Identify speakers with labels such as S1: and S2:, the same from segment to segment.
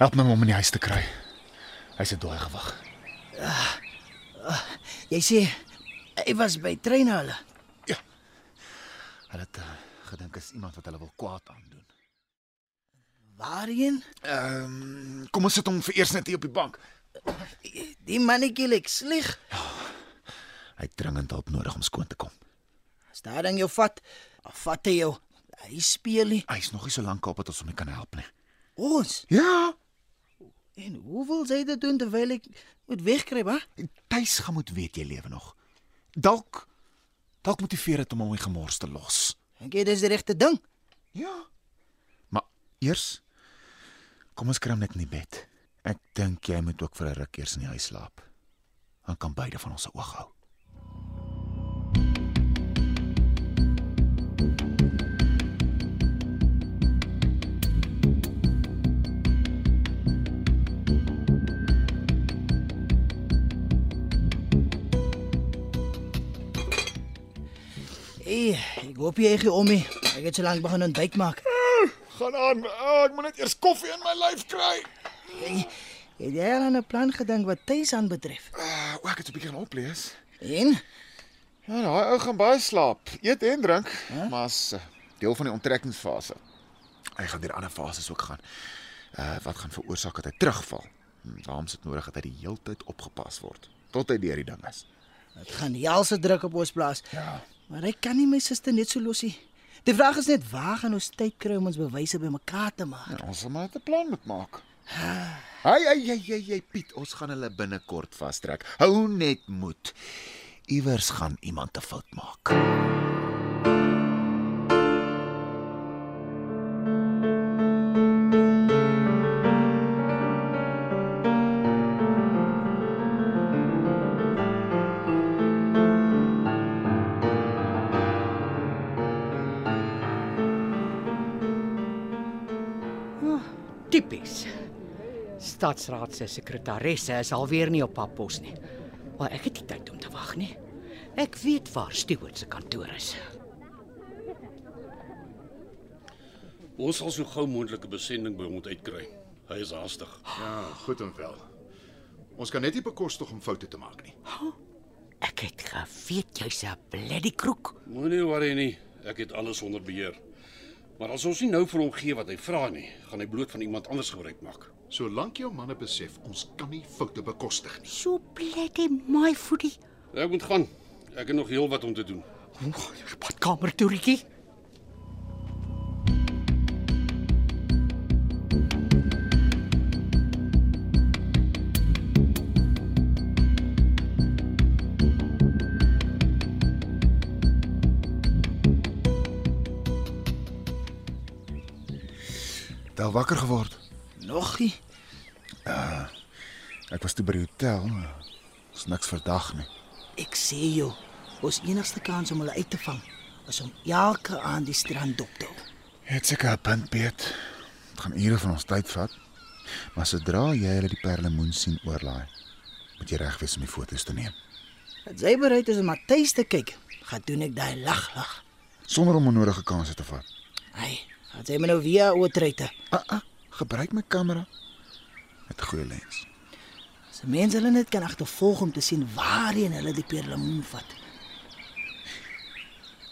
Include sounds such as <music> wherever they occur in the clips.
S1: Help my om hom in die huis te kry. Hy's 'n dooi gewig.
S2: Jy sê hy was by treine hulle.
S1: Hulle het uh, gedink is iemand wat hulle wil kwaad aandoen.
S2: Waarheen?
S1: Ehm, um, kom ons sit hom vir eers net hier op die bank.
S2: Die mannetjie lyk sleg.
S1: Hy het dringend hulp nodig om skoon te kom.
S2: As daar dan jou vat, vat hy jou. Hy speel nie.
S1: Hy's nog nie so lank op dat ons hom nie kan help nie.
S2: Ons.
S1: Ja,
S2: En hoe wil sy dit doen terwyl ek moet wegkruip, hè?
S1: Tuis gaan moet weet jy lewe nog. Dalk dalk motiveer dit om hom die gemors te los.
S2: Dink jy dis die regte ding?
S1: Ja. Maar eers kom ons kry hom net in die bed. Ek dink jy moet ook vir 'n ruk eers in die huis slaap. Dan kan beide van ons se oog hou.
S2: Hoop jy gee om nie. Ek het so lank begin ontbyt maak.
S1: Gaan aan. Oh, ek moet net eers koffie in my lyf kry.
S2: Hey, het jy al aan 'n plan gedink wat tuis aan betref?
S1: Uh, o, ek het 'n bietjie gaan oplees.
S2: En
S1: Ja, daai ou gaan baie slaap, eet en drink, huh? maar as uh, deel van die onttrekkingsfase. Hy gaan deur ander fases ook gaan. Uh wat gaan veroorsaak dat hy terugval? Hm, Daarom is dit nodig dat hy die heeltyd opgepas word tot hy deur die ding is.
S2: dit gaan helse druk op ons plaas.
S1: Ja.
S2: Maar ek kan nie my suster net so los nie. Die vraag is net waar gaan ons tyd kry om ons bewyse bymekaar te maak?
S1: ja ons sal maar 'n plan moet maak. Hey, hey, hey, hey, hey, Piet, ons gaan hulle binnekort vastrek. Hou net moed. Iewers gaan iemand 'n fout maak.
S3: Tipies. Stadsraad se sekretaresse is alweer nie op pad pos nie. Maar ek het nie tyd om te wag nie. Ek weet waar Stewart se kantoor is.
S4: Ons sal so gou moontlik 'n besending by hom moet uitkry. Hy is haastig.
S5: Ja, goed en wel. Ons kan net nie bekostig om foute te maak nie.
S3: Ek het geweet jy's 'n bloody kroek.
S4: Moenie worry nie. Ek het alles onder beheer. Maar as ons nie nou vir hom gee wat hy vra nie, gaan hy bloot van iemand anders gebruik maak.
S5: Solank jou manne besef ons kan nie foute bekostig nie.
S3: So bloody my foodie.
S4: Ek moet gaan. Ek het nog heel wat om te doen.
S3: Badkamer
S1: Daal wakker geword.
S2: Nog nie.
S1: Ek was toe by die hotel. Is niks verdag nie.
S2: Ek sê jou, ons enigste kans om hulle uit te vang is om elke aand die strand dop te hou.
S1: Het seker 'n punt beet. Dit gaan ure van ons tyd vat. Maar sodra jy hulle die perlemoen sien oorlaai, moet jy reg wees om die foto's te neem.
S2: As jy bereid is om tuis te kyk, gaan doen ek daai lag lag.
S1: Sonder om onnodige kansse te vat.
S2: Hey, gaan jy my nou via oortreite.
S1: Ah, ah, gebruik my kamera met 'n goeie lens.
S2: As mense hulle net kan agtervolg om te sien waarheen hulle die perlemoen vat.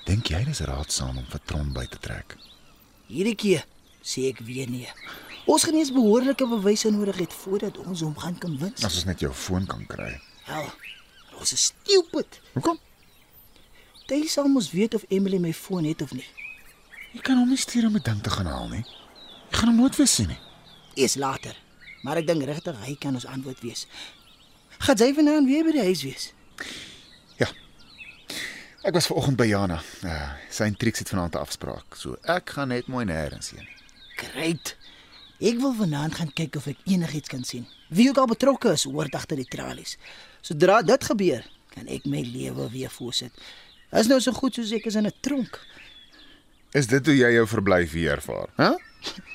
S1: Dink jy dis raadsaam om vir Tron by te trek?
S2: Hierdie keer sê ek weer nee. Ons gaan eers behoorlike bewyse nodig het voordat ons hom gaan kan wins.
S1: As ons net jou foon kan kry.
S2: Wel, ons is stupid.
S1: Hoekom?
S2: Jy sal mos weet of Emily my foon het of nie.
S1: Jy kan hom nie stuur om 'n ding te gaan haal nie. Jy gaan hom nooit weer sien nie.
S2: Eers later. Maar ek dink regtig hy kan ons antwoord wees. Gaan jy vanaand weer by die huis wees?
S1: Ja. Ek was vanoggend by Jana. Uh, sy en Trix het vanaand 'n afspraak. So ek gaan net mooi nêrens heen.
S2: Great. Ek wil vanaand gaan kyk of ek enigiets kan sien. Wie ook al betrokke is, hoort agter die tralies. Sodra dit gebeur, kan ek my lewe weer voortsit. Dit is nou so goed soos ek is in 'n tronk.
S1: Is dit hoe jy jou verblyf hier ervaar? Hæ? Huh?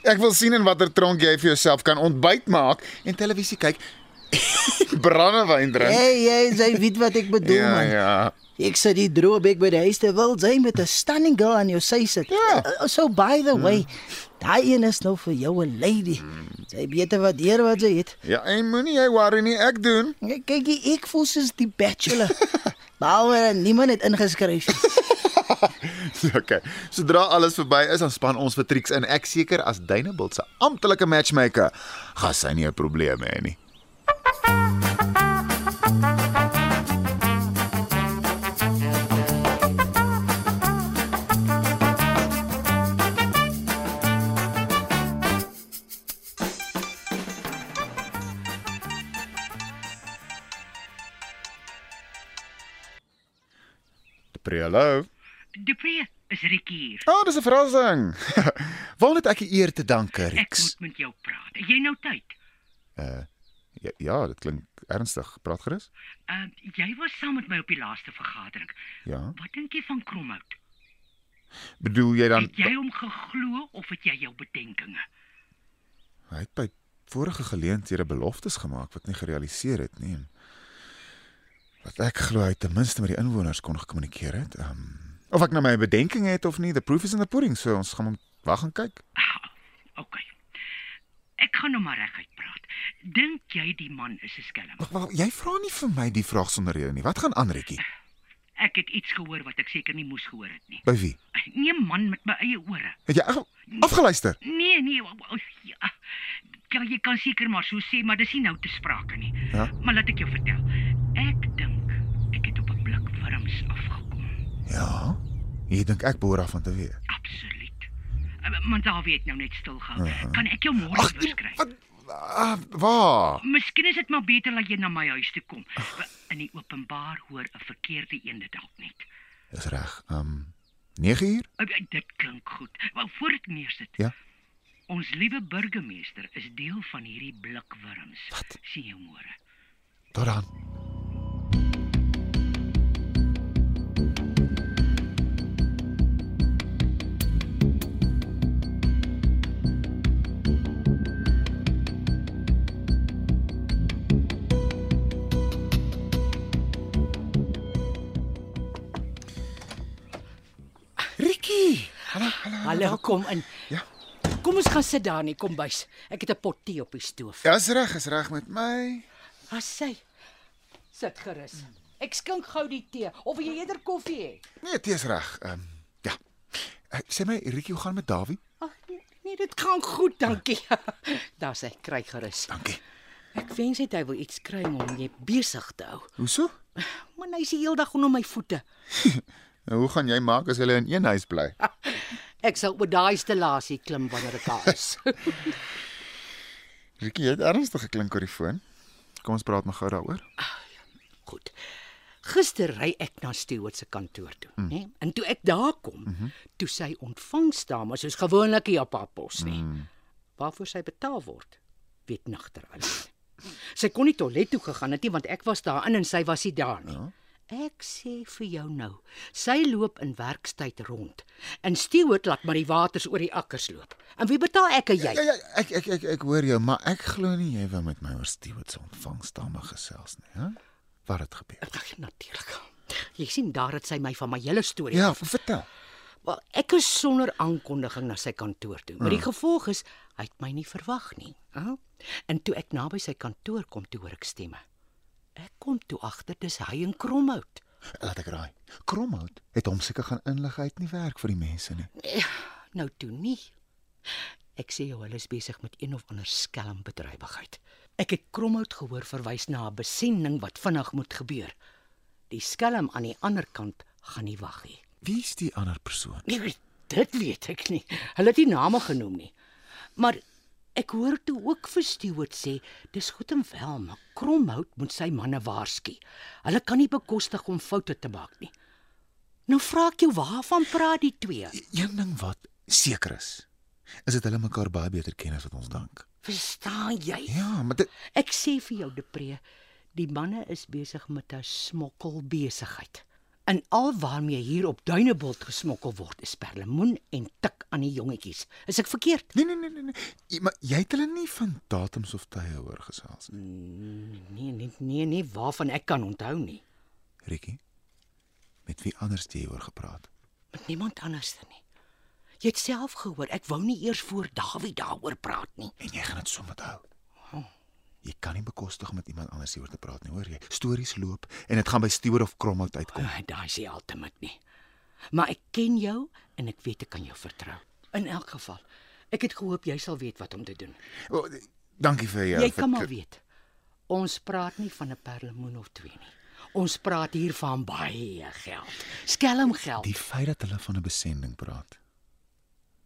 S1: Ek wil sien in watter tronk jy vir jouself kan ontbyt maak en televisie kyk. <laughs> Brandewyn drink.
S2: Hey, jy jy weet wat ek bedoel
S1: ja,
S2: man.
S1: ja.
S2: Ek sê die droebek by die huis te wil sy met 'n stunning girl aan jou sy sit.
S1: Ja.
S2: Uh, So by the way, daai een is nou vir jou 'n lady. Sy beter waardeer wat sy het.
S1: Ja, en moenie jy worry nie, ek doen.
S2: Kyk, ek voel soos die bachelor. <laughs> Behalwe niemand het ingeskryf. nie. <laughs> <laughs>
S1: okay. Sodra alles verby is, dan span ons vir Trix in. Ek seker as Dunebuld se amptelike matchmaker, gaan sy nie 'n probleem hê nie. Hallo.
S6: Depree, is Rikkie hier.
S1: Ah, oh, dis 'n verrassing. <laughs> Waar het ek die eer te danke,
S6: Ek
S1: Rix?
S6: moet met jou praat. Het jy nou tyd?
S1: Ja, ja, dit klink ernstig. Praat gerus.
S6: Uh jy was saam met my op die laaste vergadering.
S1: Ja.
S6: Wat dink jy van Kromhout?
S1: Bedoel jy dan
S6: Het jy hom geglo of het jy jou bedenkinge?
S1: hy het by vorige geleenthede beloftes gemaak wat nie gerealiseer het nie. Wat ek glo hy het ten minste met die inwoners kon gekommunikeer het. Ehm um, of ek nou my bedenkinge het of nie, the proof is in the pudding, so ons gaan wag en kyk.
S6: Ah, OK. Ek gaan nou maar reguit praat. Dink jy die man is 'n skelm?
S1: Wag, wag, jy vra nie vir my die vraag sonder rede nie. Wat gaan aan, Retjie?
S6: Ek het iets gehoor wat ek seker nie moes gehoor het nie.
S1: By wie?
S6: Nee man met my eie ore.
S1: Het jy afgeluister?
S6: Nee, nee. Ja, ja, jy kan seker maar so sê, maar dis nie nou te sprake nie.
S1: Ja?
S6: Maar laat ek jou vertel. Ek dink ek het op 'n blik wurms afgekom.
S1: Ja. Jy dink ek behoort af aan te weet.
S6: Absoluut. Uh, Maar daar weet nou net stil gehou. Kan ek jou môre weer skryf?
S1: Wat ah, waar?
S6: Miskien is dit maar beter dat jy na my huis toe kom. In die openbaar hoor 'n verkeerde een dit dalk net.
S1: Dis reg. Ehm um, 9 uur?
S6: Uh, Dit klink goed. Maar voor ek neersit.
S1: Ja.
S6: Ons liewe burgemeester is deel van hierdie blikwurms.
S1: Wat?
S6: Sien jou môre.
S1: Tot dan. Hallo,
S3: kom in.
S1: Ja.
S3: Kom ons gaan sit daar in die kombuis. Ek het 'n pot tee op die stoof.
S1: Ja, is reg, is reg met my.
S3: As sy sit gerus. Ek skink gou die tee of jy eerder koffie hê?
S1: Nee, dit is reg. Ehm um, ja. Uh, sê my, Ricky, hoe gaan met Dawie?
S3: Ag nee, nee, dit gaan goed, dankie. <laughs> Daar sê kry gerus.
S1: Dankie.
S3: Ek wens net hy wil iets kry om jy besig te hou.
S1: Hoeso?
S3: Maar hy's die hele dag onder my voete. <laughs>
S1: Nou, hoe gaan jy maak as hulle in een huis bly? <laughs>
S3: Ek sal oor daai installasie klim wanneer ek daar is. <laughs>
S1: Ricky, jy het ernstig geklink oor die foon. Kom ons praat maar gou daaroor.
S3: Goed. Gister ry ek na Stewart se kantoor toe, mm. né? En toe ek daar kom, mm -hmm. toe sy ontvangsdame soos gewoonlik hier op haar pos nie. Mm. Waarvoor sy betaal word, weet nagter alleen. Sy kon nie toilet toe gegaan het nie want ek was daar in en sy was nie daar nie. Ja? Ek sê vir jou nou, sy loop in werkstyd rond. En Stewart laat maar die waters oor die akkers loop. En wie betaal ek en jy?
S1: Ja ja, ek ek ek ek hoor jou, maar ek glo nie jy wou met my oor Stewart se ontvangsdame gesels nie, hè? Wat het gebeur?
S3: Ag, natuurlik. Jy sien daar het sy my van my hele storie
S1: Ja, vertel.
S3: Wel, ek is sonder aankondiging na sy kantoor toe. Maar die gevolg is hy het my nie verwag nie. Hè? En toe ek naby sy kantoor kom, toe hoor ek stemme. Ek kom toe agter dis hy en Kromhout.
S1: Laat ek raai. Kromhout het hom seker gaan inlig hy het nie werk vir die mense nie.
S3: Nou toe nie. Ek sê jou hulle is besig met een of ander skelmbedrywigheid. Ek het Kromhout gehoor verwys na 'n besending wat vinnig moet gebeur. Die skelm aan die ander kant gaan nie wag nie.
S1: Wie is die ander persoon?
S3: Nee, dit weet ek nie. Hulle het nie name genoem nie. Maar ek hoor toe ook vir Stewart sê, dis goed en wel, maar Kromhout moet sy manne waarsku. Hulle kan nie bekostig om foute te maak nie. Nou vra ek jou waarvan praat die twee?
S1: Een ding wat seker is, is dit hulle mekaar baie beter ken as wat ons dink.
S3: Verstaan jy?
S1: Ja, maar dit
S3: Ek sê vir jou Depree, die manne is besig met 'n smokkelbesigheid. En al waarmee hier op Duinebult gesmokkel word is perlemoen en tik aan die jongetjies. Is ek verkeerd?
S1: Nee nee nee nee. nee. Maar jy het hulle nie van datums of tye hoor gesels nie.
S3: Nee, nee, nee, nee, waarvan ek kan onthou nie.
S1: Rikkie. Met wie anders het jy oor gepraat?
S3: Met niemand anders nie. Jy het self gehoor, ek wou nie eers voor Dawie daaroor praat nie.
S1: En jy gaan dit so met hou. Jy kan nie bekostig om met iemand anders hieroor te praat nie, hoor jy? Stories loop en dit gaan by Stewart of Kromhout uitkom.
S3: Ah, Daai is die ultimate nie. Maar ek ken jou en ek weet ek kan jou vertrou. In elk geval, ek het gehoop jy sal weet wat om te doen.
S1: Oh, dankie vir jou.
S3: Jy kan maar weet. Ons praat nie van 'n perlemoen of twee nie. Ons praat hier van baie geld. Skelmgeld.
S1: Die feit dat hulle van 'n besending praat,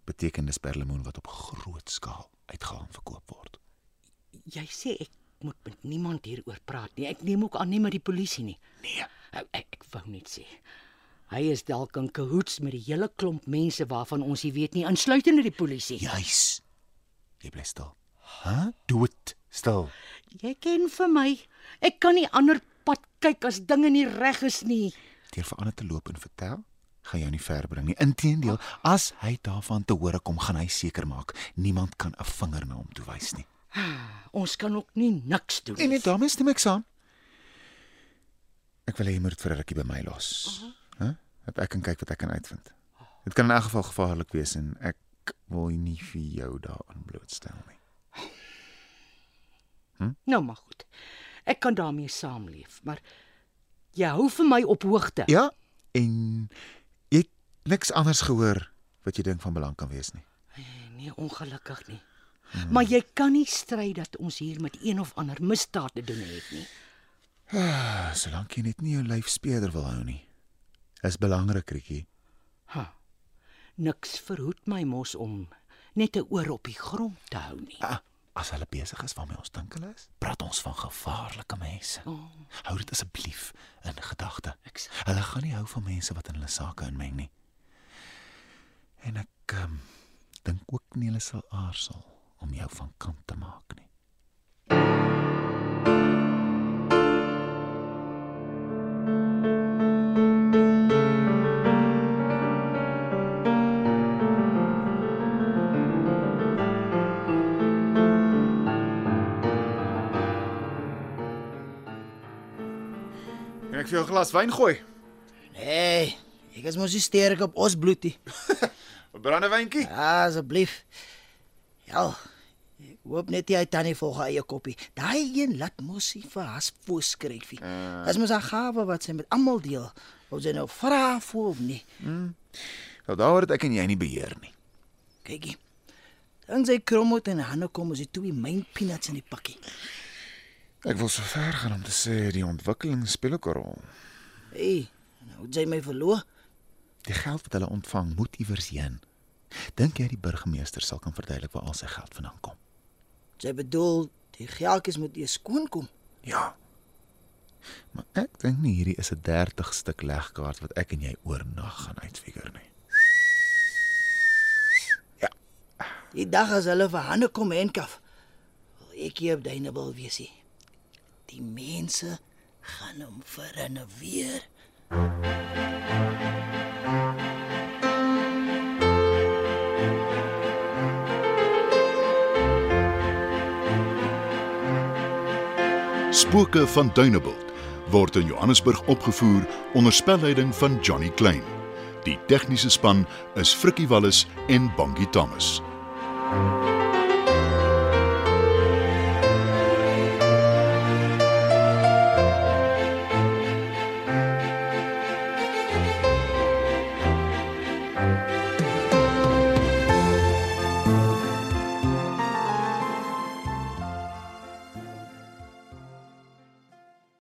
S1: beteken dis perlemoen wat op groot skaal uitgehaal en verkoop word.
S3: Jy sê ek moet met niemand hieroor praat nie. Ek neem ook aan nie met die polisie nie.
S1: Nee.
S3: Ek, ek, wou net sê. Hy is dalk in cahoots met die hele klomp mense waarvan ons nie weet nie, insluitende die polisie.
S1: Juis. Jy bly stil. Hæ? Huh? Doe dit stil.
S3: Jy ken vir my. Ek kan nie ander pad kyk as dinge nie reg is nie.
S1: Deur vir ander te loop en vertel, gaan jou nie ver bring nie. Inteendeel, as hy daarvan te hore kom, gaan hy seker maak niemand kan 'n vinger na hom toe wys nie.
S3: Ons kan ook nie niks doen.
S1: En net daarmee stem ek saam. Ek wil hê jy moet dit vir 'n rukkie by my los. Hæ? Huh? Dat ek kan kyk wat ek kan uitvind. Dit kan in elk geval gevaarlik wees en ek wil nie vir jou daaraan blootstel nie.
S3: Nou maar goed. Ek kan daarmee saamleef, maar jy hou vir my op hoogte.
S1: Ja, en jy het niks anders gehoor wat jy dink van belang kan wees nie.
S3: Nee, ongelukkig nie. Hmm. Maar jy kan nie stry dat ons hier met een of ander misdaad te doen het nie.
S1: Ah, Solank jy net nie jou lyf speeder wil hou nie. Is belangrik, Rietjie.
S3: Ha. Niks verhoed my mos om net 'n oor op die grond te hou nie.
S1: Ah, as hulle besig is waarmee ons dink hulle is, praat ons van gevaarlike mense. Oh. Hou dit asseblief in gedagte. Hulle gaan nie hou van mense wat in hulle sake inmeng nie. En ek um, dink ook nie hulle sal aarsel om jou van kant te maak nie. Kan ek vir jou 'n glas wyn gooi?
S2: Nee, ek is mos nie sterk op ons bloedie. <laughs>
S1: 'n Brandewyntjie?
S2: Ja, asseblief. Ja. Ek hoop net jy tannie volg eie koppie. Daai een laat mos nie vir has voorskryfie. Uh. Dis mos 'n gawe wat sy met almal deel. Of sy nou vra voor of nie.
S1: Nou daaroor het ek en jy nie beheer nie.
S2: Kykie. Dan sy kromot en Hanne kom as die twee myn peanuts in die pakkie.
S1: Ek wil so ver gaan om te sê die ontwikkeling speel ook 'n rol.
S2: Hey, nou sy my verloor.
S1: Die geld wat hulle ontvang moet iewers heen. Dink jy die burgemeester sal kan verduidelik waar al sy geld vandaan kom?
S2: Sy bedoel die geldjies moet eers skoon kom.
S1: Ja. Maar ek dink nie hierdie is 'n 30 stuk legkaart wat ek en jy oornag gaan uitfigure nie. Ja,
S2: Die dag as hulle vir Hanne kom en kaf. Wil ek hier op Duinebul wees. hier. Die mense gaan hom verinneweer.
S5: Spooke van Dunebuld word in Johannesburg opgevoer onder spelleiding van Johnny Klein. Die tegniese span is Frikkie Wallis en Bongie Thomas.